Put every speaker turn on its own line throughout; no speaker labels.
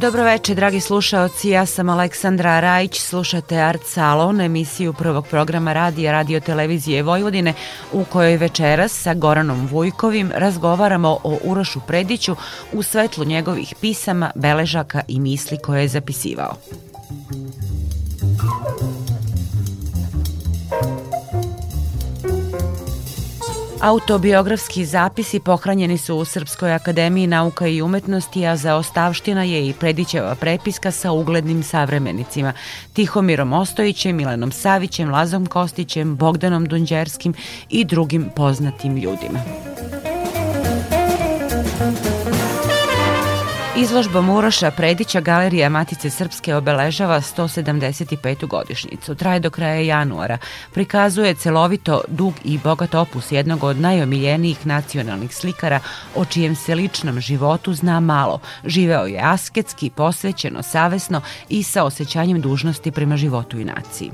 Dobro večer, dragi slušaoci, ja sam Aleksandra Rajić, slušate Art Salon, emisiju prvog programa radija Radio Televizije Vojvodine, u kojoj večeras sa Goranom Vujkovim razgovaramo o Urošu Prediću u svetlu njegovih pisama, beležaka i misli koje je zapisivao. Autobiografski zapisi pohranjeni su u Srpskoj akademiji nauka i umetnosti, a za ostavština je i Predićeva prepiska sa uglednim savremenicima Tihomirom Ostojićem, Milanom Savićem, Lazom Kostićem, Bogdanom Dunđerskim i drugim poznatim ljudima. Izložbom Uroša Predića Galerija Matice Srpske obeležava 175. godišnjicu. Traje do kraja januara. Prikazuje celovito, dug i bogat opus jednog od najomiljenijih nacionalnih slikara o čijem se ličnom životu zna malo. Živeo je asketski, posvećeno, savesno i sa osjećanjem dužnosti prema životu i naciji.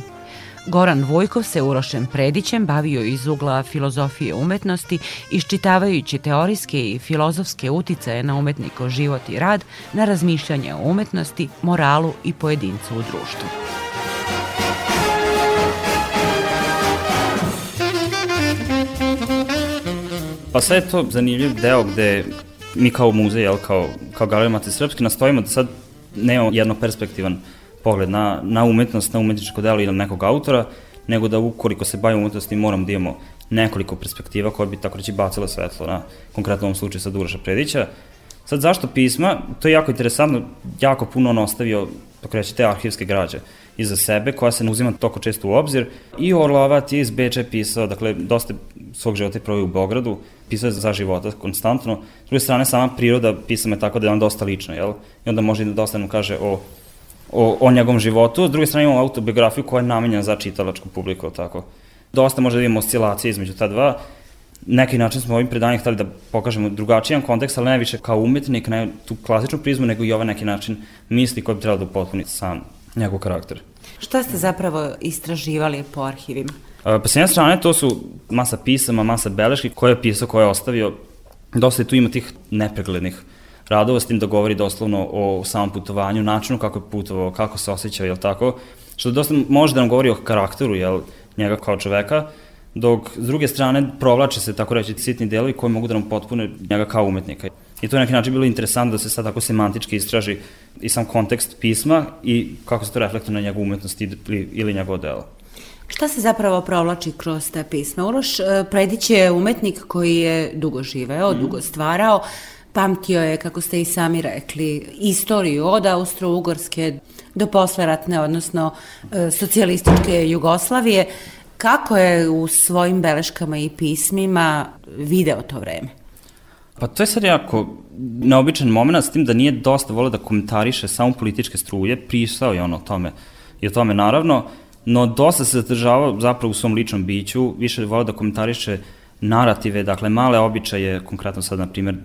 Goran Vujkov se Urošem Predićem bavio iz ugla filozofije umetnosti, iščitavajući teorijske i filozofske uticaje na umetniko život i rad, na razmišljanje o umetnosti, moralu i pojedincu u društvu.
Pa sve je to zanimljiv deo gde mi kao muzej, jel, kao, kao Galerija Mate Srpske, nastojimo da sad nemamo jedno perspektivan pogled na, na umetnost, na umetničko delo ili nekog autora, nego da ukoliko se bavimo umetnosti moramo da imamo nekoliko perspektiva koje bi tako reći bacila svetlo na konkretno ovom slučaju sa Uroša Predića. Sad zašto pisma? To je jako interesantno, jako puno on ostavio, tako reći, te arhivske građe iza sebe, koja se ne uzima toko često u obzir. I Orlovac je iz Beča pisao, dakle, dosta svog života je provio u Beogradu, pisao je za života konstantno. S druge strane, sama priroda pisama je tako da je on dosta lična, jel? I onda može i da dosta nam kaže o o, o njegovom životu, s druge strane imamo autobiografiju koja je namenjena za čitalačku publiku, tako. Dosta može da imamo oscilacije između ta dva. Neki način smo ovim predanjem hteli da pokažemo drugačijan kontekst, ali ne više kao umetnik, ne tu klasičnu prizmu, nego i ovaj neki način misli koji bi trebalo da upotpuni sam njegov karakter.
Šta ste zapravo istraživali po arhivima?
Pa s jedne strane to su masa pisama, masa beleški koje je pisao, koje je ostavio. Dosta je tu ima tih nepreglednih radova s tim da govori doslovno o samom putovanju, načinu kako je putovao, kako se osjećao, jel tako? Što dosta može da nam govori o karakteru, jel, njega kao čoveka, dok s druge strane provlače se, tako reći, sitni delovi koji mogu da nam potpune njega kao umetnika. I to je neki način bilo interesantno da se sad tako semantički istraži i sam kontekst pisma i kako se to reflektuje na njegovu umetnost ili, ili njegovo delo.
Šta se zapravo provlači kroz te pisma? Uroš e, Predić je umetnik koji je dugo živeo, mm. dugo stvarao, Pamtio je, kako ste i sami rekli, istoriju od Austro-Ugorske do posleratne, odnosno e, socijalističke Jugoslavije. Kako je u svojim beleškama i pismima video to vreme?
Pa to je sad jako neobičan moment s tim da nije dosta volio da komentariše samo političke struje, pisao je ono o tome i o tome naravno, no dosta se zadržavao zapravo u svom ličnom biću, više volio da komentariše narative, dakle male običaje, konkretno sad na primjer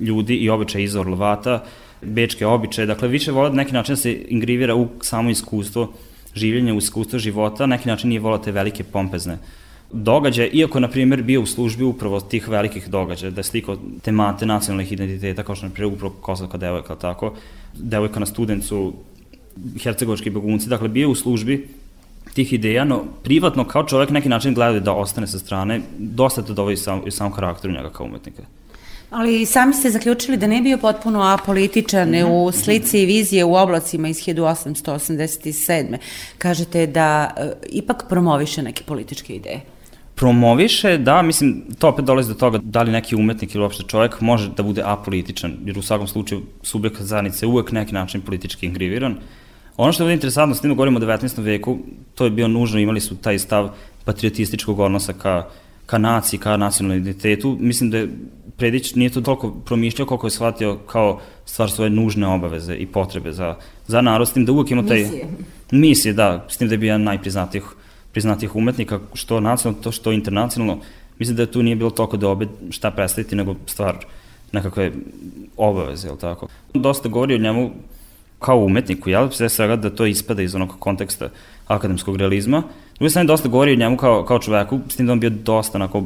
ljudi i običaje iz Orlovata, bečke običaje, dakle više vole da neki način da se ingrivira u samo iskustvo življenja, u iskustvo života, neki način nije volao te velike pompezne događaje, iako na primjer bio u službi upravo tih velikih događaja, da je sliko temate nacionalnih identiteta, kao što na primjer upravo Kosovka devojka, tako, devojka na studencu, hercegovački begunci, dakle bio u službi tih ideja, no privatno kao čovek neki način gleda da ostane sa strane, dosta to dovoji sam, i sam karakteru njega kao umetnika.
Ali sami ste zaključili da ne bio potpuno apolitičan mm -hmm. u slici i vizije u oblacima iz 1887. Kažete da e, ipak promoviše neke političke ideje.
Promoviše, da, mislim, to opet dolazi do toga da li neki umetnik ili uopšte čovjek može da bude apolitičan, jer u svakom slučaju subjekt zajednice uvek neki način politički ingriviran. Ono što je interesantno, s tim da govorimo o 19. veku, to je bio nužno, imali su taj stav patriotističkog odnosa ka, ka naciji, ka nacionalnom identitetu. Mislim da je Predić nije to toliko promišljao koliko je shvatio kao stvar svoje nužne obaveze i potrebe za, za narod, s tim da uvek ima taj... Misije. Misije, da, s tim da je bio najpriznatijih priznatih umetnika, što nacionalno, to što internacionalno. Mislim da tu nije bilo toliko da obe šta predstaviti, nego stvar nekakve obaveze, je li tako? Dosta govori o njemu kao umetniku, jel, sve svega da to ispada iz onog konteksta akademskog realizma. S druge strane, dosta govori o njemu kao, kao čoveku, s tim da on bio dosta onako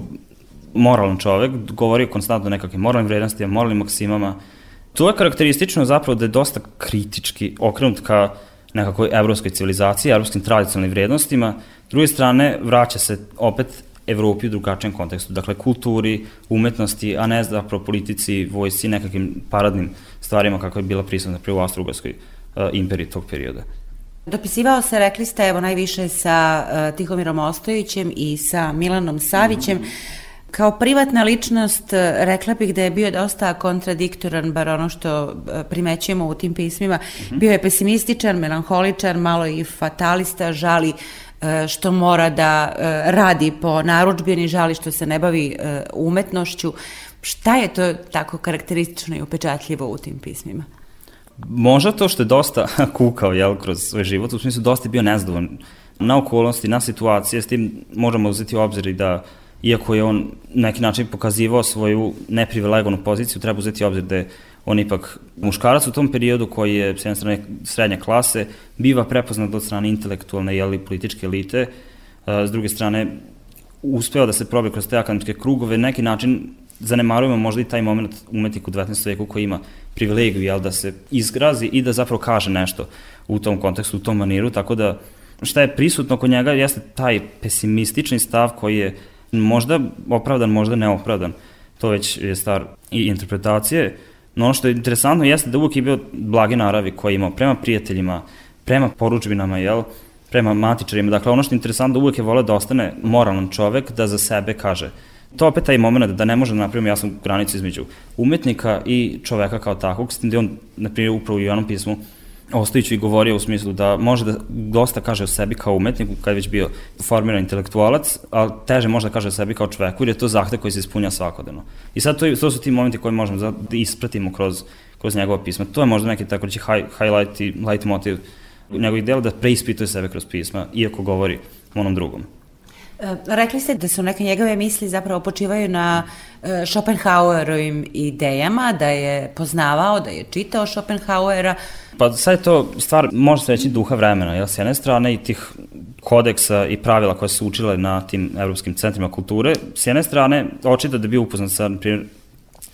moralan čovek, govori konstantno o nekakvim moralnim vrednostima, moralnim maksimama. To je karakteristično zapravo da je dosta kritički okrenut ka nekakvoj evropskoj civilizaciji, evropskim tradicionalnim vrednostima. S druge strane, vraća se opet Evropi u drugačijem kontekstu, dakle kulturi, umetnosti, a ne zapravo politici, vojsci, nekakvim paradnim stvarima kako je bila prisutna pri u Austro-Ugarskoj uh, imperiji tog perioda.
Dopisivao se, rekli ste, evo najviše sa uh, Tihomirom Ostojićem i sa Milanom Savićem. Mm -hmm. Kao privatna ličnost uh, rekla bih da je bio dosta kontradiktoran, bar ono što primećujemo u tim pismima. Mm -hmm. Bio je pesimističan, melanholičan, malo i fatalista, žali što mora da radi po naručbini, žali što se ne bavi umetnošću. Šta je to tako karakteristično i upečatljivo u tim pismima?
Možda to što je dosta kukao jel, kroz svoj život, u smislu dosta je bio nezdovan na okolnosti, na situacije, s tim možemo uzeti u obzir i da iako je on neki način pokazivao svoju neprivilegovanu poziciju, treba uzeti obzir da je on ipak muškarac u tom periodu koji je s jedne strane srednje klase, biva prepoznat od strane intelektualne i političke elite, s druge strane uspeo da se probe kroz te akademske krugove, neki način zanemarujemo možda i taj moment umetnik u 19. veku koji ima privilegiju jel, da se izgrazi i da zapravo kaže nešto u tom kontekstu, u tom maniru, tako da šta je prisutno kod njega jeste taj pesimistični stav koji je možda opravdan, možda neopravdan. To već je star i interpretacije. No ono što je interesantno jeste da uvijek je bio blage naravi koji je imao prema prijateljima, prema poručbinama, jel, prema matičarima. Dakle, ono što je interesantno da uvijek je voleo da ostane moralan čovek, da za sebe kaže. To opet taj moment da ne može da napravimo jasnu granicu između umetnika i čoveka kao takvog, s tim da on, na primjer, upravo u jednom pismu Ostojiću i govorio u smislu da može da dosta kaže o sebi kao umetniku, kad je već bio formiran intelektualac, ali teže može da kaže o sebi kao čoveku, jer je to zahte koji se ispunja svakodnevno. I sad to, to su ti momenti koje možemo da ispratimo kroz, kroz njegova pisma. To je možda neki tako reći high, highlight i light motiv njegovih dela da preispituje sebe kroz pisma, iako govori onom drugom.
E, rekli ste da su neke njegove misli zapravo počivaju na e, Schopenhauerovim idejama, da je poznavao, da je čitao Schopenhauera.
Pa sad je to stvar, može se reći, duha vremena, jel, s jedne strane i tih kodeksa i pravila koje su učile na tim evropskim centrima kulture. S jedne strane, očito da je bio upoznat sa, na primjer,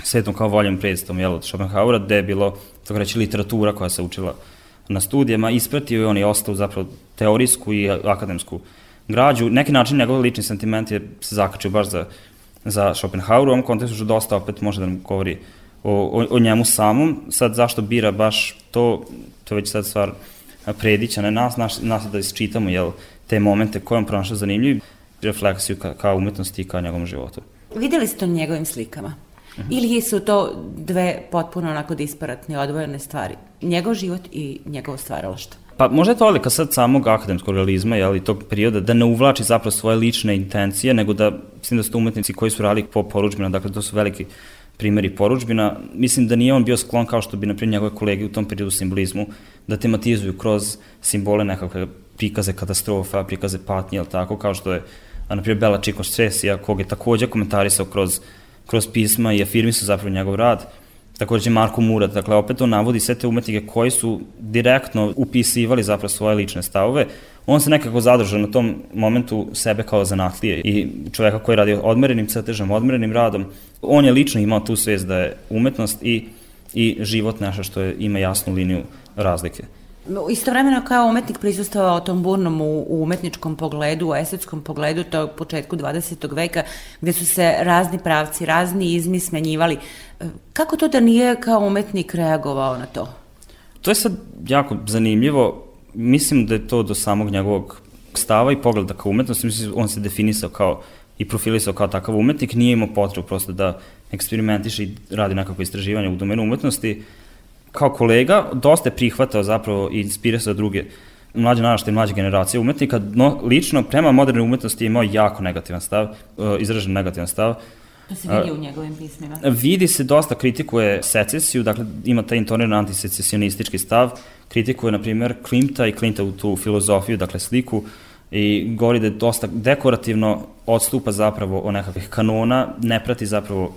svetom kao voljem predstavom, jel, od Schopenhauera, gde je bilo, tako reći, literatura koja se učila na studijama, ispratio je on i ostao zapravo teorijsku i akademsku građu. Neki način njegov lični sentiment je se zakačio baš za, za Schopenhauer, u ovom kontekstu što dosta opet može da nam govori o, o, o njemu samom. Sad zašto bira baš to, to je već sad stvar predića, ne nas, nas, nas da isčitamo jel, te momente koje on pronašao zanimljivi, refleksiju ka, ka umetnosti i ka njegovom životu.
Videli ste to njegovim slikama? Uh mhm. -huh. Ili su to dve potpuno onako disparatne, odvojene stvari? Njegov život i njegovo stvaralaštvo?
Pa možda je to odlika sad samog akademskog realizma, jel, i tog perioda, da ne uvlači zapravo svoje lične intencije, nego da, mislim da su umetnici koji su radili po poručbina, dakle to su veliki primjeri poručbina. Mislim da nije on bio sklon kao što bi, na njegove kolege u tom periodu simbolizmu, da tematizuju kroz simbole nekakve prikaze katastrofa, prikaze patnje, jel tako, kao što je, a, na primjer, Bela Čiko Sesija, kog je takođe komentarisao kroz, kroz pisma i afirmisao zapravo njegov rad takođe Marko Murat, dakle opet on navodi sve te umetnike koji su direktno upisivali zapravo svoje lične stavove, on se nekako zadržao na tom momentu sebe kao zanatlije i čoveka koji radi odmerenim crtežom, odmerenim radom, on je lično imao tu svest da je umetnost i, i život nešto što je, ima jasnu liniju razlike.
Istovremeno kao umetnik prisustovao tom burnom u, u umetničkom pogledu, u estetskom pogledu, to u početku 20. veka, gde su se razni pravci, razni izmi smenjivali. E, kako to da nije kao umetnik reagovao na to?
To je sad jako zanimljivo. Mislim da je to do samog njegovog stava i pogleda kao umetnost. Mislim, on se definisao kao i profilisao kao takav umetnik, nije imao potrebu prosto da eksperimentiše i radi nekako istraživanje u domenu umetnosti kao kolega dosta je prihvatao zapravo i inspirisao druge mlađe narašte i mlađe generacije umetnika, no lično prema modernoj umetnosti je imao jako negativan stav, uh, izražen negativan stav.
To se vidi uh, u njegovim pismima.
Vidi se dosta kritikuje secesiju, dakle ima taj intonirani antisecesionistički stav, kritikuje na primjer Klimta i Klimta u tu filozofiju, dakle sliku, i govori da je dosta dekorativno odstupa zapravo o nekakvih kanona, ne prati zapravo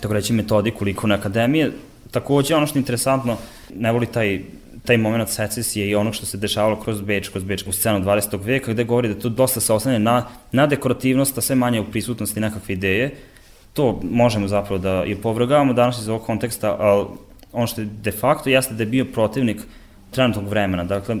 tako reći metodiku likovne akademije, Takođe, ono što je interesantno, ne voli taj taj moment secesije i ono što se dešavalo kroz Beč, kroz Bečku scenu 20. veka, gde govori da to dosta se oslanje na, na dekorativnost, a sve manje u prisutnosti nekakve ideje. To možemo zapravo da i povrgavamo danas iz ovog konteksta, ali ono što je de facto jeste da je bio protivnik trenutnog vremena, dakle,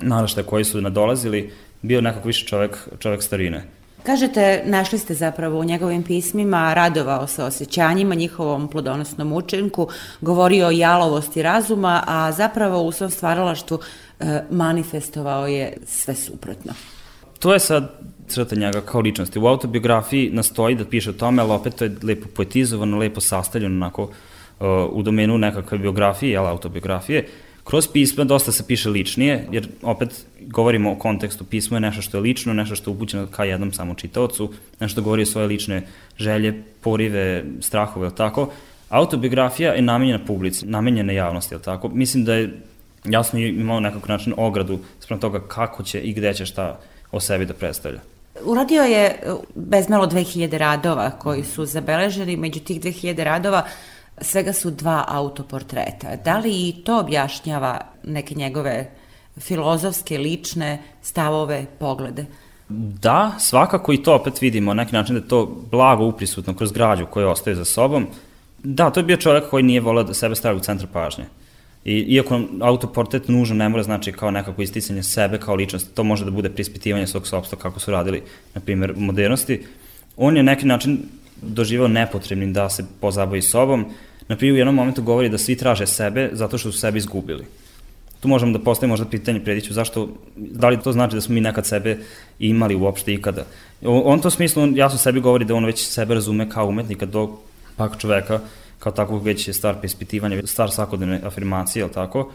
naraštaje koji su nadolazili, bio nekako više čovek, čovek starine.
Kažete, našli ste zapravo u njegovim pismima, radovao se osjećanjima, njihovom plodonosnom učinku, govorio o jalovosti razuma, a zapravo u svom stvaralaštvu e, manifestovao je sve suprotno.
To je sad crta njega kao ličnosti. U autobiografiji nastoji da piše o tome, ali opet to je lepo poetizovano, lepo sastavljeno, onako, uh, u domenu nekakve biografije, jel, autobiografije. Kroz pisma dosta se piše ličnije, jer opet govorimo o kontekstu, pismo je nešto što je lično, nešto što je upućeno ka jednom samo čitaocu, nešto što govori o svoje lične želje, porive, strahove, ili tako. Autobiografija je namenjena publici, namenjena javnosti, ili tako. Mislim da je jasno imao nekako način ogradu sprem toga kako će i gde će šta o sebi da predstavlja.
Uradio je bezmalo 2000 radova koji su zabeleženi, među tih 2000 radova svega su dva autoportreta. Da li i to objašnjava neke njegove filozofske, lične stavove, poglede?
Da, svakako i to opet vidimo, na neki način da je to blago uprisutno kroz građu koju ostaje za sobom. Da, to je bio čovjek koji nije volao da sebe stavlja u centar pažnje. I, iako autoportret nužno ne mora znači kao nekako isticanje sebe kao ličnost, to može da bude prispitivanje svog sobstva kako su radili, na primjer, modernosti, on je neki način doživao nepotrebnim da se pozabavi sobom. Na primjer, u jednom momentu govori da svi traže sebe zato što su sebe izgubili. Tu možemo da postavimo možda pitanje Prediću, zašto, da li to znači da smo mi nekad sebe imali uopšte ikada? On to smislu, on jasno sebi govori da on već sebe razume kao umetnika, dok pak čoveka kao takvog već je star preispitivanja, star svakodnevne afirmacije, ali tako.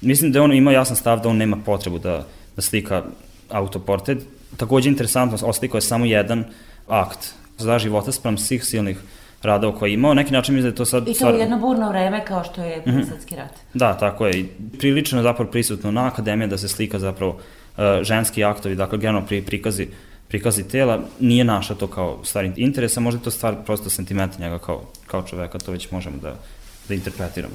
Mislim da on ima jasan stav da on nema potrebu da, da slika autoportret. Takođe interesantno, osliko je samo jedan akt za života sprem svih silnih radova koje je imao. Neki način mi da je to sad...
I to stvar... u jedno burno vreme kao što je mm -hmm. rat.
Da, tako je. I prilično je zapravo prisutno na akademije da se slika zapravo uh, ženski aktovi, dakle generalno pri, prikazi prikazi tela, nije naša to kao stvar interesa, možda je to stvar prosto sentimenta njega kao, kao čoveka, to već možemo da, da interpretiramo.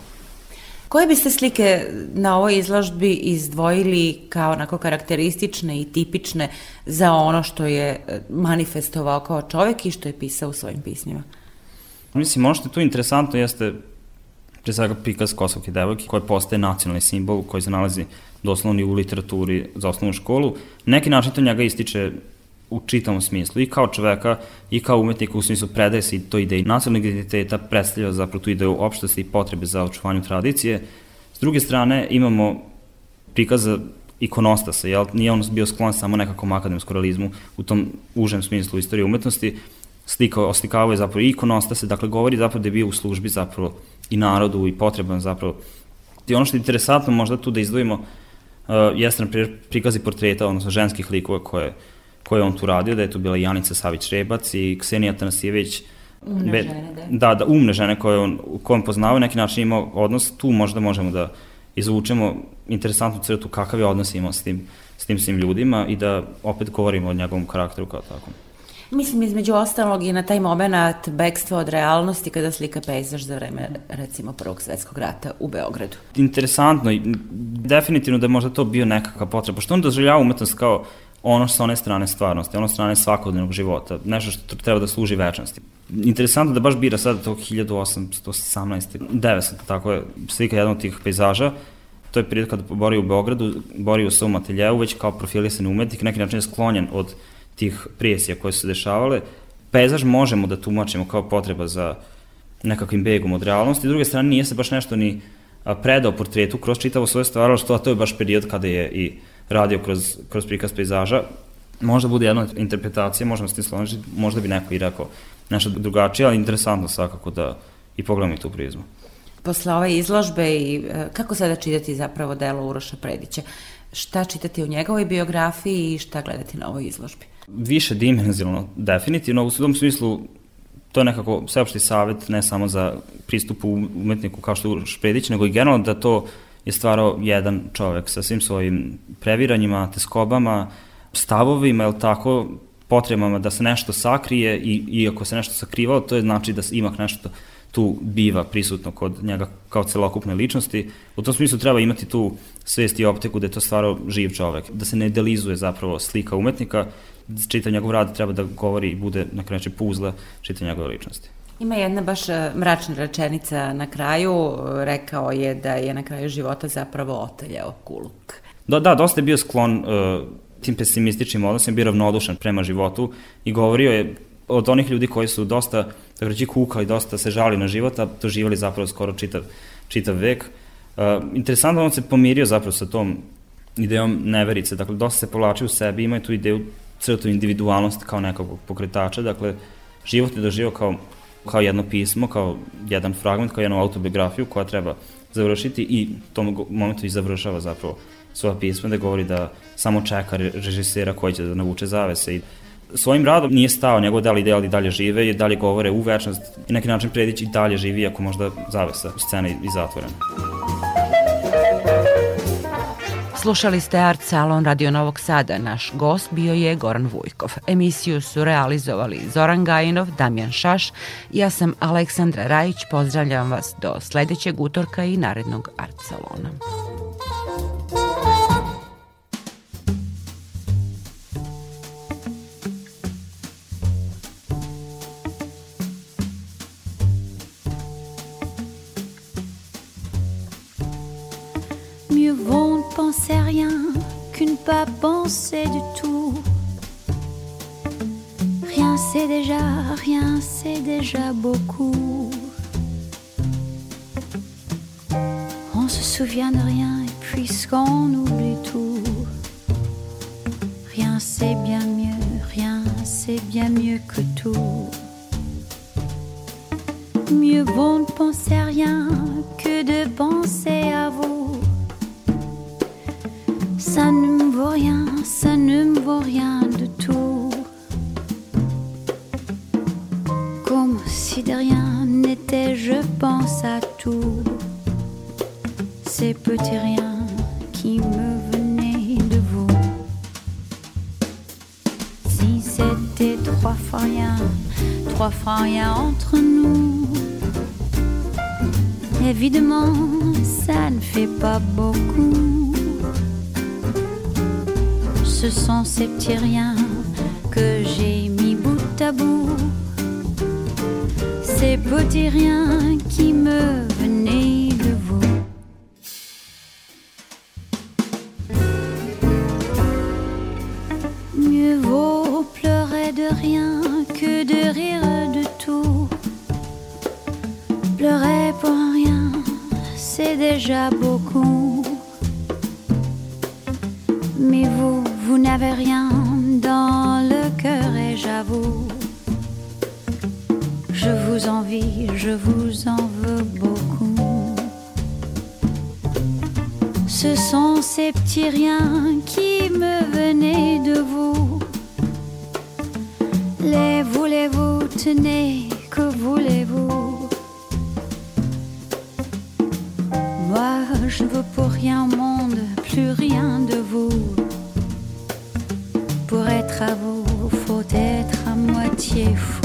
Koje biste slike na ovoj izložbi izdvojili kao onako karakteristične i tipične za ono što je e, manifestovao kao čovek i što je pisao u svojim pismima?
Mislim, ono što je tu interesantno jeste pre svega prikaz kosovke devojke koji postaje nacionalni simbol koji se nalazi doslovno u literaturi za osnovnu školu. Neki način to njega ističe u čitavom smislu i kao čoveka i kao umetnika u smislu predaje se i to ideji nacionalnog identiteta predstavlja zapravo tu ideju opštosti i potrebe za očuvanju tradicije. S druge strane imamo prikaza ikonostasa, jel? nije on bio sklon samo nekakvom akademskom realizmu u tom užem smislu istorije umetnosti, slika oslikavaju zapravo i ikonostase, dakle govori zapravo da je bio u službi zapravo i narodu i potreban zapravo. I ono što je interesantno možda tu da izdvojimo uh, jeste na prikazi portreta, odnosno ženskih likova koje koje on tu radio, da je tu bila Janica Savić-Rebac i Ksenija Tanasijević,
Umne Be, žene,
da. Da, da, umne žene koje on, koje poznao, neki način imao odnos, tu možda možemo da izvučemo interesantnu crtu kakav je odnos imao s tim, s tim svim ljudima i da opet govorimo o njegovom karakteru kao takvom.
Mislim, između ostalog i na taj moment bekstva od realnosti kada slika pejzaž za vreme, recimo, Prvog svetskog rata u Beogradu.
Interesantno i definitivno da je možda to bio nekakva potreba, što on doživljava umetnost kao ono sa one strane stvarnosti, ono strane svakodnevnog života, nešto što treba da služi večnosti. Interesantno da baš bira sada to 1818. 900, tako je, slika jednog tih pejzaža, to je period kada bori u Beogradu, bori u svom ateljevu, već kao profilisani umetnik, neki način je sklonjen od tih prijesija koje su se dešavale. Pejzaž možemo da tumačimo kao potreba za nekakvim begom od realnosti, s druge strane nije se baš nešto ni predao portretu kroz čitavo svoje stvaralaštvo, a to je baš period kada je i radio kroz, kroz prikaz pejzaža, možda bude jedna interpretacija, možemo s tim složiti, možda bi neko i rekao nešto drugačije, ali interesantno svakako da i pogledamo i tu prizmu.
Posle ove izložbe i e, kako sada čitati zapravo delo Uroša Predića? Šta čitati u njegovoj biografiji i šta gledati na ovoj izložbi?
Više dimenzionalno, definitivno. U tom smislu to je nekako sveopšti savet ne samo za pristup umetniku kao što je Uroš Predić, nego i generalno da to je stvarao jedan čovek sa svim svojim previranjima, teskobama, stavovima, ili tako, potrebama da se nešto sakrije i, i ako se nešto sakrivalo, to je znači da ima nešto tu biva prisutno kod njega kao celokupne ličnosti. U tom smislu treba imati tu svest i optiku da je to stvarao živ čovek, da se ne idealizuje zapravo slika umetnika, čita njegov rad treba da govori i bude na kraju puzla čita njegove ličnosti.
Ima jedna baš e, mračna rečenica na kraju, rekao je da je na kraju života zapravo oteljao kuluk.
Da, da, dosta je bio sklon uh, tim pesimističnim odnosima, bio ravnodušan prema životu i govorio je od onih ljudi koji su dosta, da reći, kukali, dosta se žali na život, a doživali zapravo skoro čitav, čitav vek. Uh, interesantno on se pomirio zapravo sa tom idejom neverice, dakle, dosta se povlačio u sebi, ima tu ideju crtu individualnost kao nekog pokretača, dakle, život je doživao kao, kao jedno pismo, kao jedan fragment, kao jednu autobiografiju koja treba završiti i tom momentu i završava zapravo svoja pisma da govori da samo čeka režisera koji će da navuče zavese i svojim radom nije stao, njegov deli ideal i dalje žive i dalje govore u večnost i neki način predići i dalje živi ako možda zavesa scena i zatvorena.
Slušali ste Art Salon Radio Novog Sada. Naš gost bio je Goran Vujkov. Emisiju su realizovali Zoran Gajinov, Damjan Šaš. Ja sam Aleksandra Rajić. Pozdravljam vas do sledećeg utorka i narednog Art Salona.
Rien qu'une pas penser du tout. Rien c'est déjà, rien c'est déjà beaucoup. On se souvient de rien et puisqu'on oublie tout, rien c'est bien mieux, rien c'est bien mieux que tout. Mieux vaut ne penser à rien que de penser à vous ça ne me vaut rien, ça ne me vaut rien de tout. Comme si de rien n'était, je pense à tout. Ces petits riens qui me venaient de vous. Si c'était trois fois rien, trois fois rien entre nous. Évidemment, ça ne fait pas beaucoup ce sont ces petits riens que j'ai mis bout à bout. Ces petits riens qui me venaient de vous. Mieux vaut pleurer de rien que de rire de tout. Pleurer pour rien, c'est déjà beaucoup. Mais vous, n'avez rien dans le cœur et j'avoue, je vous envie, je vous en veux beaucoup. Ce sont ces petits riens qui me venaient de vous. Les voulez-vous, tenez, que voulez-vous? Moi, je ne veux pour rien au monde, plus rien de travaux, faut être à moitié fou.